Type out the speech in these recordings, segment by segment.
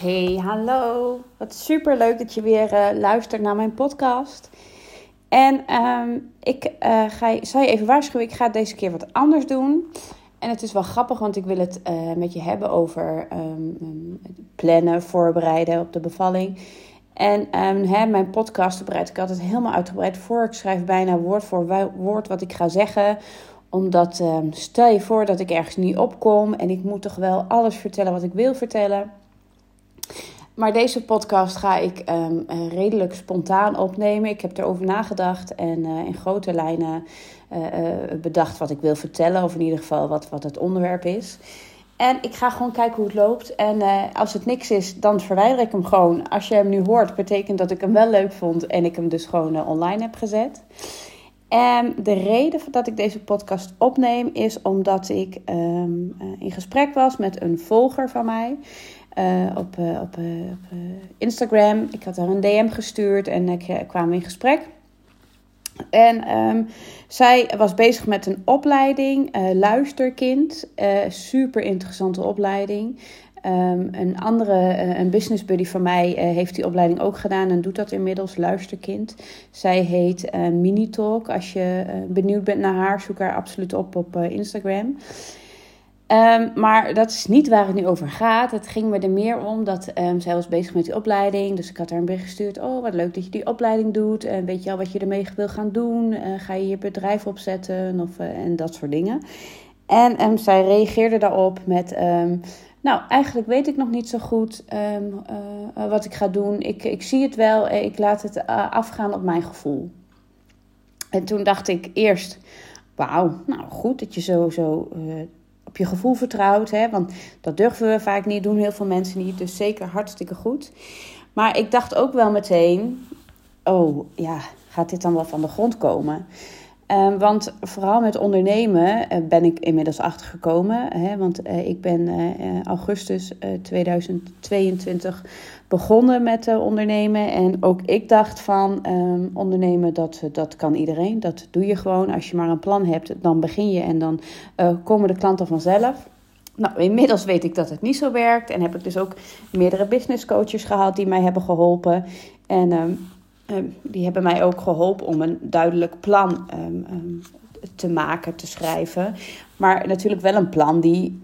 Hey, hallo. Wat super leuk dat je weer uh, luistert naar mijn podcast. En um, ik uh, ga, zal je even waarschuwen, ik ga deze keer wat anders doen. En het is wel grappig, want ik wil het uh, met je hebben over um, plannen, voorbereiden op de bevalling. En um, hè, mijn podcast bereid ik altijd helemaal uitgebreid voor. Ik schrijf bijna woord voor woord wat ik ga zeggen omdat stel je voor dat ik ergens niet opkom en ik moet toch wel alles vertellen wat ik wil vertellen. Maar deze podcast ga ik um, redelijk spontaan opnemen. Ik heb erover nagedacht en uh, in grote lijnen uh, bedacht wat ik wil vertellen. Of in ieder geval wat, wat het onderwerp is. En ik ga gewoon kijken hoe het loopt. En als het niks is, dan verwijder ik hem gewoon. Als je hem nu hoort, betekent dat ik hem wel leuk vond en ik hem dus gewoon online heb gezet. En de reden dat ik deze podcast opneem is omdat ik um, in gesprek was met een volger van mij. Uh, op, uh, op, uh, op Instagram. Ik had haar een DM gestuurd en ik kwam in gesprek. En um, zij was bezig met een opleiding, luisterkind. super interessante opleiding. Um, een andere, een business buddy van mij heeft die opleiding ook gedaan en doet dat inmiddels, luisterkind. Zij heet Minitalk. Als je benieuwd bent naar haar, zoek haar absoluut op op Instagram. Um, maar dat is niet waar het nu over gaat. Het ging me er meer om dat um, zij was bezig met die opleiding. Dus ik had haar een bericht gestuurd. Oh, wat leuk dat je die opleiding doet. En weet je al wat je ermee wil gaan doen? Uh, ga je je bedrijf opzetten? Of, uh, en dat soort dingen. En um, zij reageerde daarop met... nou, eigenlijk weet ik nog niet zo goed uh, wat ik ga doen. Ik, ik zie het wel. Ik laat het afgaan op mijn gevoel. En toen dacht ik eerst... Wauw, nou goed dat je zo, zo je gevoel vertrouwt. Hè? Want dat durven we vaak niet, doen heel veel mensen niet. Dus zeker hartstikke goed. Maar ik dacht ook wel meteen: oh ja, gaat dit dan wel van de grond komen? Um, want vooral met ondernemen uh, ben ik inmiddels achtergekomen. Hè, want uh, ik ben uh, augustus 2022 begonnen met ondernemen. En ook ik dacht van um, ondernemen, dat, dat kan iedereen. Dat doe je gewoon. Als je maar een plan hebt, dan begin je en dan komen de klanten vanzelf. Nou, inmiddels weet ik dat het niet zo werkt. En heb ik dus ook meerdere business coaches gehad die mij hebben geholpen. En um, um, die hebben mij ook geholpen om een duidelijk plan um, te maken, te schrijven. Maar natuurlijk wel een plan die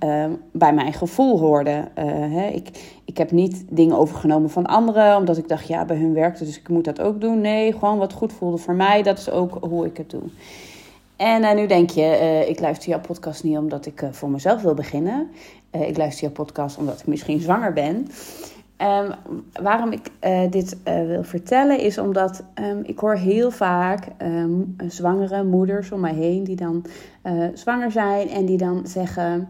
bij mijn gevoel hoorde. Uh, hè. Ik, ik heb niet dingen overgenomen van anderen, omdat ik dacht, ja, bij hun werkt het, dus ik moet dat ook doen. Nee, gewoon wat goed voelde voor mij, dat is ook hoe ik het doe. En uh, nu denk je, uh, ik luister jouw podcast niet omdat ik voor mezelf wil beginnen. ik luister jouw podcast omdat ik misschien zwanger ben. Um, waarom ik uh, dit uh, wil vertellen is omdat um, ik hoor heel vaak um, zwangere moeders om mij heen die dan uh, zwanger zijn en die dan zeggen: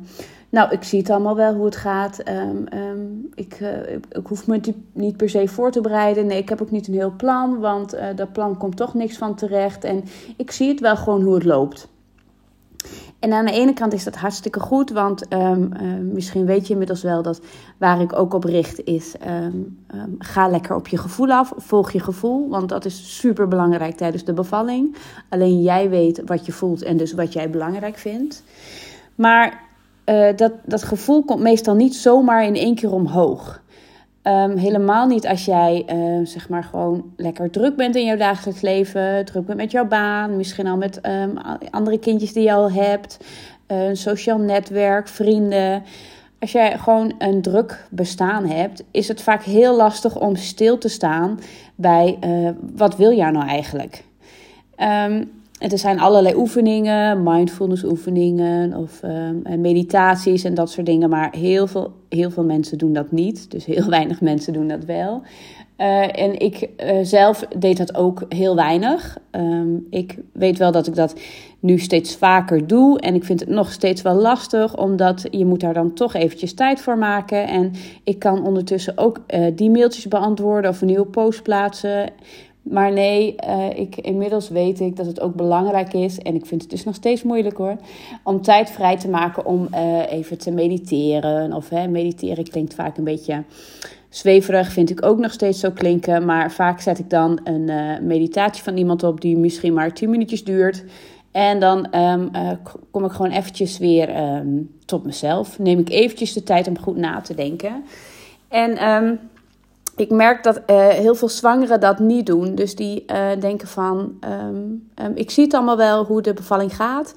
Nou, ik zie het allemaal wel hoe het gaat. ik, ik, hoef me niet per se voor te bereiden. Nee, ik heb ook niet een heel plan, want dat plan komt toch niks van terecht. En ik zie het wel gewoon hoe het loopt. En aan de ene kant is dat hartstikke goed, want um, uh, misschien weet je inmiddels wel dat waar ik ook op richt is: um, ga lekker op je gevoel af, volg je gevoel, want dat is super belangrijk tijdens de bevalling. Alleen jij weet wat je voelt en dus wat jij belangrijk vindt. Maar uh, dat, dat gevoel komt meestal niet zomaar in één keer omhoog. Um, helemaal niet als jij uh, zeg maar gewoon lekker druk bent in jouw dagelijks leven, druk bent met jouw baan, misschien al met um, andere kindjes die je al hebt, uh, een sociaal netwerk, vrienden. Als jij gewoon een druk bestaan hebt, is het vaak heel lastig om stil te staan bij uh, wat wil jij nou eigenlijk? Um, er zijn allerlei oefeningen, mindfulness oefeningen of um, meditaties en dat soort dingen. Maar heel veel, heel veel mensen doen dat niet. Dus heel weinig mensen doen dat wel. Uh, en ik uh, zelf deed dat ook heel weinig. Um, ik weet wel dat ik dat nu steeds vaker doe. En ik vind het nog steeds wel lastig, omdat je moet daar dan toch eventjes tijd voor maken. En ik kan ondertussen ook uh, die mailtjes beantwoorden of een nieuwe post plaatsen. Maar nee, uh, ik, inmiddels weet ik dat het ook belangrijk is. En ik vind het dus nog steeds moeilijk hoor. Om tijd vrij te maken om uh, even te mediteren. Of hè, mediteren klinkt vaak een beetje zweverig. Vind ik ook nog steeds zo klinken. Maar vaak zet ik dan een uh, meditatie van iemand op die misschien maar 10 minuutjes duurt. En dan um, kom ik gewoon eventjes weer um, tot mezelf. Neem ik eventjes de tijd om goed na te denken. En ehm, ik merk dat uh, heel veel zwangeren dat niet doen. Dus die uh, denken van, um, um, ik zie het allemaal wel hoe de bevalling gaat.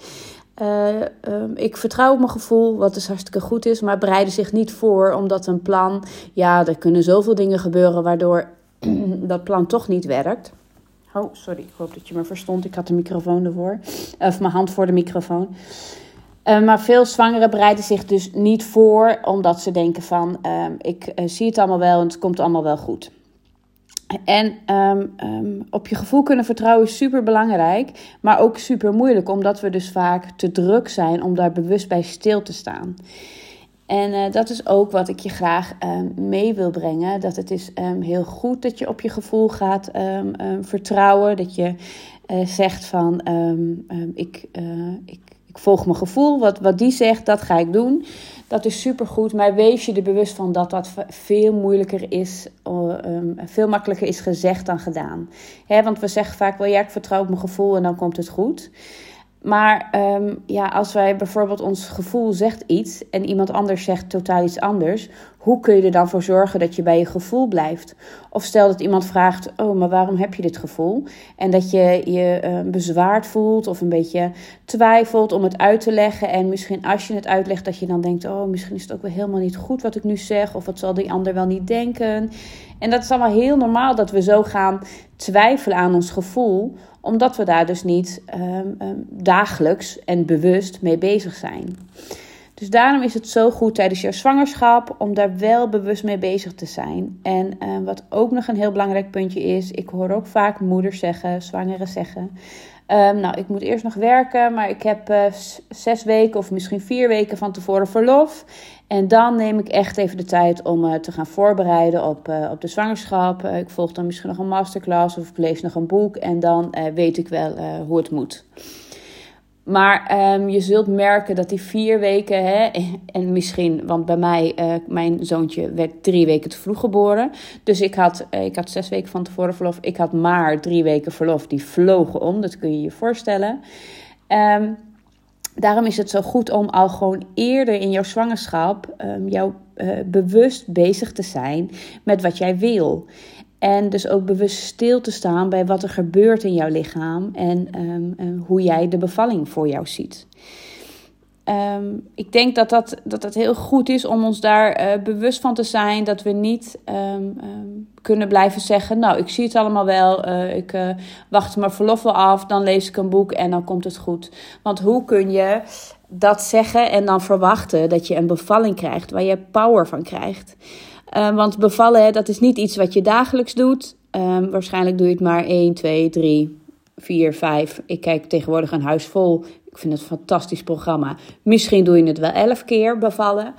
Uh, ik vertrouw op mijn gevoel, wat dus hartstikke goed is, maar bereiden zich niet voor omdat een plan, ja, er kunnen zoveel dingen gebeuren waardoor dat plan toch niet werkt. Oh, sorry, ik hoop dat je me verstond. Ik had de microfoon ervoor, of mijn hand voor de microfoon. Uh, maar veel zwangeren bereiden zich dus niet voor, omdat ze denken van, uh, ik uh, zie het allemaal wel en het komt allemaal wel goed. En um, um, op je gevoel kunnen vertrouwen is super belangrijk, maar ook super moeilijk, omdat we dus vaak te druk zijn om daar bewust bij stil te staan. En uh, dat is ook wat ik je graag mee wil brengen. Dat het is heel goed dat je op je gevoel gaat vertrouwen. Dat je zegt van ik, ik, ik, volg mijn gevoel. Wat, wat die zegt, dat ga ik doen. Dat is supergoed. Maar wees je er bewust van dat dat veel moeilijker is. veel makkelijker is gezegd dan gedaan. Hè, want we zeggen vaak wel ja, ik vertrouw op mijn gevoel en dan komt het goed. Maar um, ja, als wij bijvoorbeeld ons gevoel zegt iets en iemand anders zegt totaal iets anders, hoe kun je er dan voor zorgen dat je bij je gevoel blijft? Of stel dat iemand vraagt: Oh, maar waarom heb je dit gevoel? En dat je je uh, bezwaard voelt of een beetje twijfelt om het uit te leggen. En misschien als je het uitlegt, dat je dan denkt: Oh, misschien is het ook wel helemaal niet goed wat ik nu zeg. Of wat zal die ander wel niet denken? En dat is allemaal heel normaal dat we zo gaan twijfelen aan ons gevoel omdat we daar dus niet um, um, dagelijks en bewust mee bezig zijn. Dus daarom is het zo goed tijdens jouw zwangerschap om daar wel bewust mee bezig te zijn. En uh, wat ook nog een heel belangrijk puntje is, ik hoor ook vaak moeders zeggen, zwangeren zeggen. Um, nou, ik moet eerst nog werken, maar ik heb uh, zes weken of misschien vier weken van tevoren verlof. En dan neem ik echt even de tijd om uh, te gaan voorbereiden op, op de zwangerschap. ik volg dan misschien nog een masterclass of ik lees nog een boek en dan weet ik wel hoe het moet. Maar um, je zult merken dat die vier weken, hè, en misschien, want bij mij, uh, mijn zoontje werd drie weken te vroeg geboren. Dus ik had, uh, ik had zes weken van tevoren verlof. Ik had maar drie weken verlof. Die vlogen om, dat kun je je voorstellen. Um, daarom is het zo goed om al gewoon eerder in jouw zwangerschap um, jou uh, bewust bezig te zijn met wat jij wil. En dus ook bewust stil te staan bij wat er gebeurt in jouw lichaam en um, hoe jij de bevalling voor jou ziet. Um, ik denk dat dat, dat dat heel goed is om ons daar uh, bewust van te zijn. Dat we niet um, kunnen blijven zeggen: Nou, ik zie het allemaal wel. Uh, ik wacht mijn verlof wel af. Dan lees ik een boek en dan komt het goed. Want hoe kun je dat zeggen en dan verwachten dat je een bevalling krijgt waar je power van krijgt? Uh, want bevallen, dat is niet iets wat je dagelijks doet. Um, waarschijnlijk doe je het maar 1, 2, 3, 4, 5. Ik kijk tegenwoordig een huis vol. Ik vind het een fantastisch programma. Misschien doe je het wel 11 keer bevallen.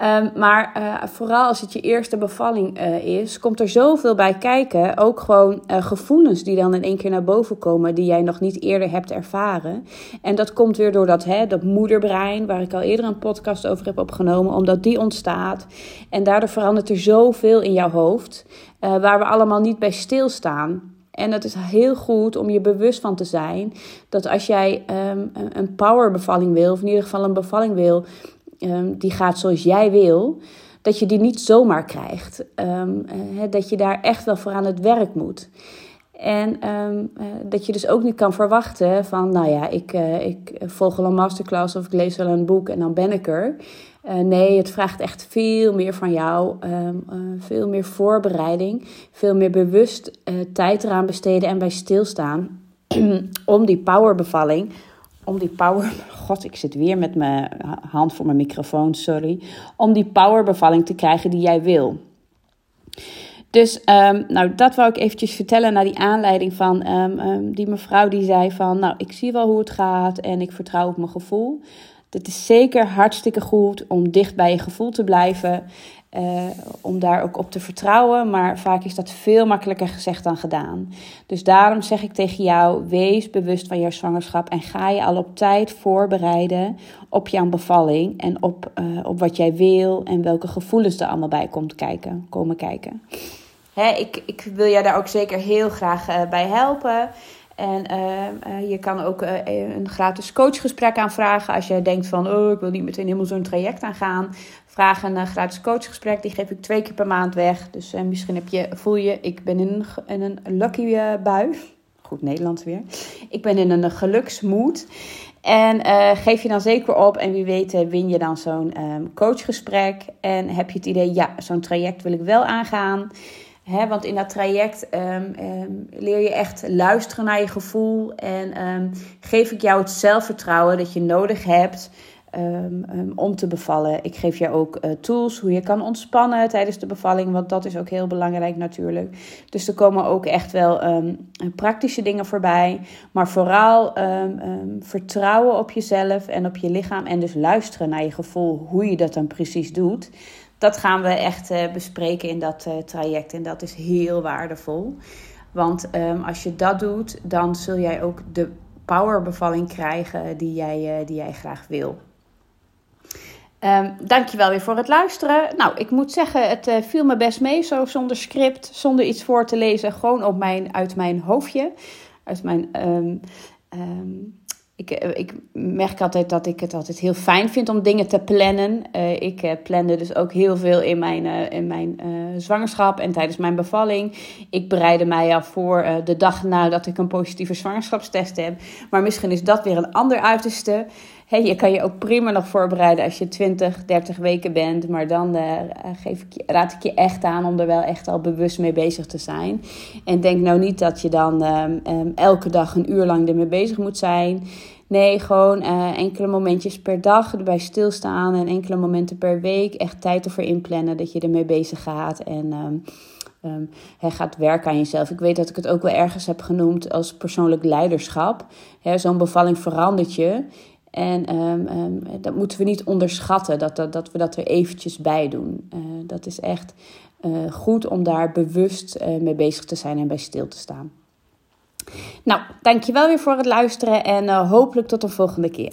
Um, maar uh, vooral als het je eerste bevalling uh, is, komt er zoveel bij kijken. Ook gewoon uh, gevoelens die dan in één keer naar boven komen, die jij nog niet eerder hebt ervaren. En dat komt weer door dat, hè, dat moederbrein, waar ik al eerder een podcast over heb opgenomen, omdat die ontstaat. En daardoor verandert er zoveel in jouw hoofd, waar we allemaal niet bij stilstaan. En het is heel goed om je bewust van te zijn dat als jij um, een powerbevalling wil, of in ieder geval een bevalling wil um, die gaat zoals jij wil, dat je die niet zomaar krijgt. Um, uh, dat je daar echt wel voor aan het werk moet. En um, uh, dat je dus ook niet kan verwachten van, nou ja, ik, uh, ik volg wel een masterclass of ik lees wel een boek en dan ben ik er. nee, het vraagt echt veel meer van jou, veel meer voorbereiding, veel meer bewust tijd eraan besteden en bij stilstaan om die powerbevalling om die power. God, ik zit weer met mijn hand voor mijn microfoon, sorry. Om die powerbevalling te krijgen die jij wil. Dus um, nou, dat wou ik eventjes vertellen naar die aanleiding van um, um, die mevrouw die zei van... nou, ik zie wel hoe het gaat en ik vertrouw op mijn gevoel. Het is zeker hartstikke goed om dicht bij je gevoel te blijven. Uh, om daar ook op te vertrouwen. Maar vaak is dat veel makkelijker gezegd dan gedaan. Dus daarom zeg ik tegen jou: wees bewust van jouw zwangerschap. En ga je al op tijd voorbereiden op jouw bevalling. En op, uh, op wat jij wil. En welke gevoelens er allemaal bij komt kijken, komen kijken. Hè, ik, ik wil jou daar ook zeker heel graag uh, bij helpen. En je kan ook een gratis coachgesprek aanvragen als jij denkt van, oh, ik wil niet meteen helemaal zo'n traject aangaan. Vraag een gratis coachgesprek, die geef ik twee keer per maand weg. Dus misschien heb je, voel je, ik ben in een, een lucky bui. Goed Nederlands weer. Ik ben in een geluksmoed. En geef je dan zeker op en wie weet eh, win je dan zo'n um, coachgesprek. En heb je het idee, ja, zo'n traject wil ik wel aangaan. Want in dat traject um, um, leer je echt luisteren naar je gevoel. En geef ik jou het zelfvertrouwen dat je nodig hebt Ehm, ehm, om te bevallen. Ik geef je ook uh, tools hoe je kan ontspannen tijdens de bevalling, want dat is ook heel belangrijk natuurlijk. Dus er komen ook echt wel praktische dingen voorbij, maar vooral vertrouwen op jezelf en op je lichaam en dus luisteren naar je gevoel, hoe je dat dan precies doet. Dat gaan we echt uh, bespreken in dat uh, traject en dat is heel waardevol. Want als je dat doet, dan zul jij ook de powerbevalling krijgen die jij, die jij graag wil. Um, dankjewel weer voor het luisteren. Nou, ik moet zeggen, het viel me best mee, zo zonder script, zonder iets voor te lezen. Gewoon op mijn, uit mijn hoofdje. Uit mijn. Um, ik, uh, ik merk altijd dat ik het altijd heel fijn vind om dingen te plannen. Uh, ik plande dus ook heel veel in mijn, in mijn zwangerschap en tijdens mijn bevalling. Ik bereidde mij af voor de dag nadat ik een positieve zwangerschapstest heb. Maar misschien is dat weer een ander uiterste. Je kan je ook prima nog voorbereiden als je 20, 30 weken bent. Maar dan uh, geef ik je, raad ik je echt aan om er wel echt al bewust mee bezig te zijn. En denk nou niet dat je dan um, um, elke dag een uur lang ermee bezig moet zijn. Nee, gewoon uh, enkele momentjes per dag erbij stilstaan. En enkele momenten per week echt tijd ervoor inplannen dat je ermee bezig gaat. En hij gaat werken aan jezelf. Ik weet dat ik het ook wel ergens heb genoemd als persoonlijk leiderschap. Zo'n bevalling verandert je. En um, dat moeten we niet onderschatten, dat, dat, dat we dat er eventjes bij doen. Uh, dat is echt uh, goed om daar bewust uh, mee bezig te zijn en bij stil te staan. Nou, dankjewel weer voor het luisteren en hopelijk tot de volgende keer.